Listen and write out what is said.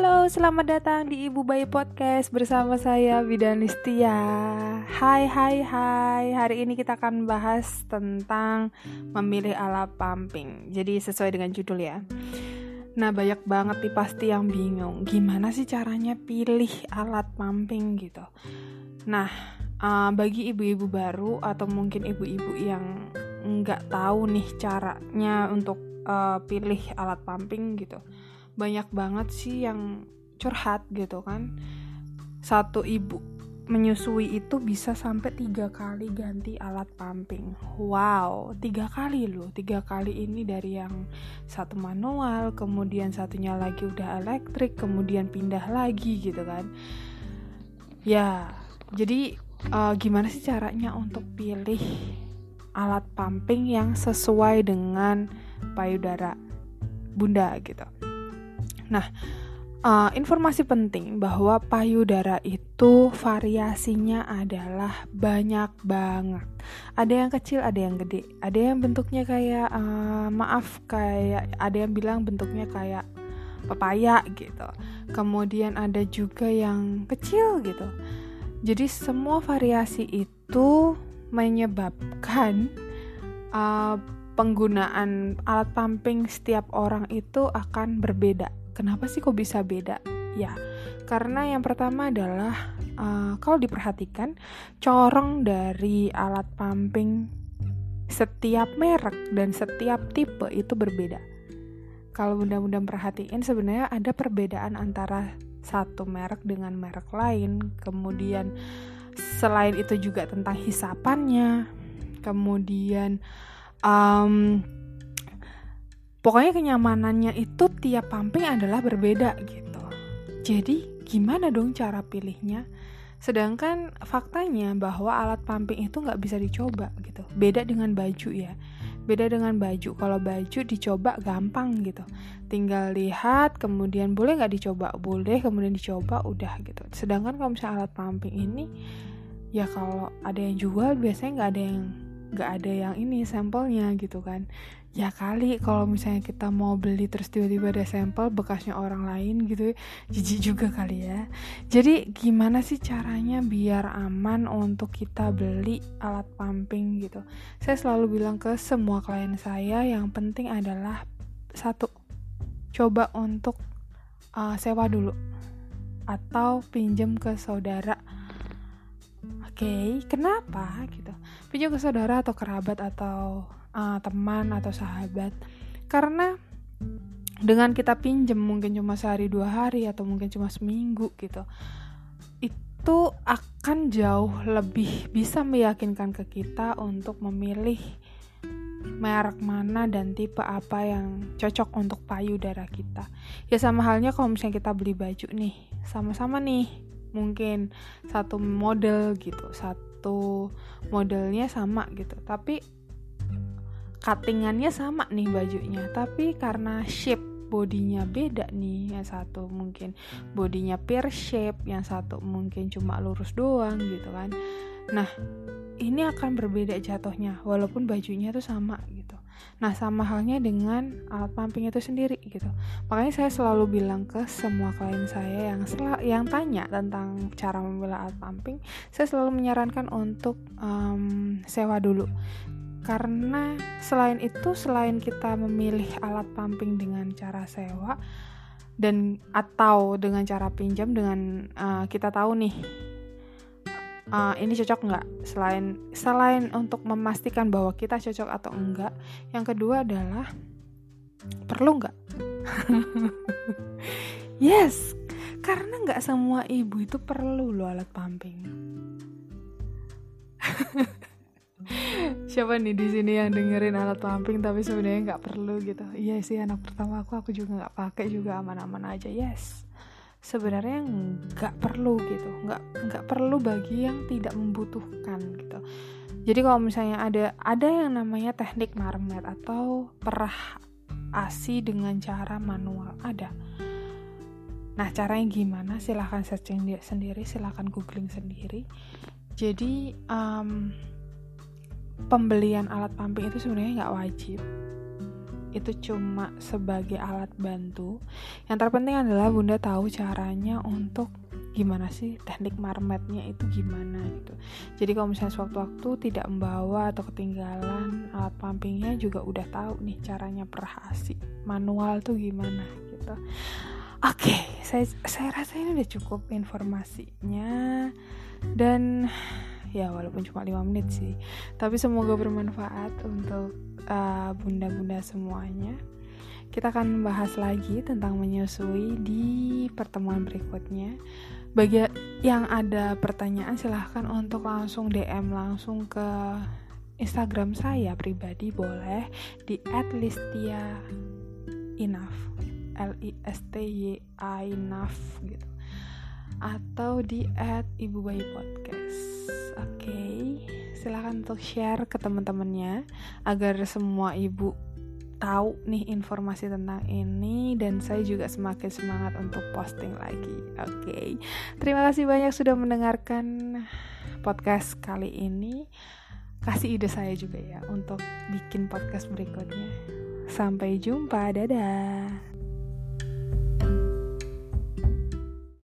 Halo, selamat datang di Ibu Bayi Podcast bersama saya Bidan Listia. Hai, hai, hai. Hari ini kita akan bahas tentang memilih alat pumping. Jadi sesuai dengan judul ya. Nah, banyak banget nih pasti yang bingung. Gimana sih caranya pilih alat pumping gitu? Nah, uh, bagi ibu-ibu baru atau mungkin ibu-ibu yang nggak tahu nih caranya untuk uh, pilih alat pumping gitu banyak banget sih yang curhat gitu kan satu ibu menyusui itu bisa sampai tiga kali ganti alat pumping. Wow, tiga kali loh. Tiga kali ini dari yang satu manual, kemudian satunya lagi udah elektrik, kemudian pindah lagi gitu kan. Ya, jadi uh, gimana sih caranya untuk pilih alat pumping yang sesuai dengan payudara bunda gitu? Nah, uh, informasi penting bahwa payudara itu variasinya adalah banyak banget. Ada yang kecil, ada yang gede, ada yang bentuknya kayak uh, maaf kayak ada yang bilang bentuknya kayak pepaya gitu. Kemudian ada juga yang kecil gitu. Jadi semua variasi itu menyebabkan uh, penggunaan alat pumping setiap orang itu akan berbeda Kenapa sih kok bisa beda? Ya, karena yang pertama adalah uh, kalau diperhatikan corong dari alat pumping setiap merek dan setiap tipe itu berbeda. Kalau bunda-bunda perhatiin sebenarnya ada perbedaan antara satu merek dengan merek lain. Kemudian selain itu juga tentang hisapannya. Kemudian um, pokoknya kenyamanannya itu tiap pumping adalah berbeda gitu. Jadi gimana dong cara pilihnya? Sedangkan faktanya bahwa alat pumping itu nggak bisa dicoba gitu. Beda dengan baju ya. Beda dengan baju. Kalau baju dicoba gampang gitu. Tinggal lihat kemudian boleh nggak dicoba? Boleh kemudian dicoba udah gitu. Sedangkan kalau misalnya alat pumping ini ya kalau ada yang jual biasanya nggak ada yang nggak ada yang ini sampelnya gitu kan. Ya kali kalau misalnya kita mau beli terus tiba-tiba ada sampel bekasnya orang lain gitu jijik juga kali ya. Jadi gimana sih caranya biar aman untuk kita beli alat pumping gitu? Saya selalu bilang ke semua klien saya yang penting adalah satu coba untuk uh, sewa dulu atau pinjam ke saudara okay, kenapa gitu? Pinjam ke saudara atau kerabat atau uh, teman atau sahabat karena dengan kita pinjem mungkin cuma sehari dua hari atau mungkin cuma seminggu gitu itu akan jauh lebih bisa meyakinkan ke kita untuk memilih merek mana dan tipe apa yang cocok untuk payudara kita ya sama halnya kalau misalnya kita beli baju nih sama-sama nih mungkin satu model gitu satu modelnya sama gitu. Tapi cuttingannya sama nih bajunya. Tapi karena shape bodinya beda nih yang satu mungkin bodinya pear shape yang satu mungkin cuma lurus doang gitu kan. Nah ini akan berbeda jatuhnya walaupun bajunya tuh sama gitu nah sama halnya dengan alat pumping itu sendiri gitu. Makanya saya selalu bilang ke semua klien saya yang sel yang tanya tentang cara memilih alat pumping saya selalu menyarankan untuk um, sewa dulu. Karena selain itu selain kita memilih alat pumping dengan cara sewa dan atau dengan cara pinjam dengan uh, kita tahu nih uh, ini cocok nggak? Selain selain untuk memastikan bahwa kita cocok atau enggak yang kedua adalah perlu nggak? Yes! Karena nggak semua ibu itu perlu loh alat pumping. Siapa nih di sini yang dengerin alat pumping tapi sebenarnya nggak perlu gitu? Iya sih anak pertama aku aku juga nggak pakai juga aman-aman aja yes sebenarnya nggak perlu gitu. Nggak nggak perlu bagi yang tidak membutuhkan gitu. Jadi kalau misalnya ada ada yang namanya teknik marmet atau perah asi dengan cara manual ada. Nah caranya gimana? Silahkan searching sendiri silahkan googling sendiri. Jadi um, pembelian alat pumping itu sebenarnya nggak wajib itu cuma sebagai alat bantu. Yang terpenting adalah Bunda tahu caranya untuk gimana sih teknik marmetnya itu gimana gitu. Jadi kalau misalnya sewaktu-waktu tidak membawa atau ketinggalan alat pumpingnya juga udah tahu nih caranya perhasi manual tuh gimana gitu. Oke, okay, saya saya rasa ini udah cukup informasinya dan ya walaupun cuma 5 menit sih tapi semoga bermanfaat untuk uh, bunda-bunda uh, semuanya. Kita akan membahas lagi tentang menyusui di pertemuan berikutnya. Bagi yang ada pertanyaan silahkan untuk langsung DM langsung ke Instagram saya pribadi boleh di @listia enough L I S T Y A enough gitu. Atau di @ibu bayi podcast. Oke, okay. Silahkan untuk share ke teman-temannya agar semua ibu tahu nih informasi tentang ini dan saya juga semakin semangat untuk posting lagi. Oke, okay. terima kasih banyak sudah mendengarkan podcast kali ini. Kasih ide saya juga ya untuk bikin podcast berikutnya. Sampai jumpa, dadah.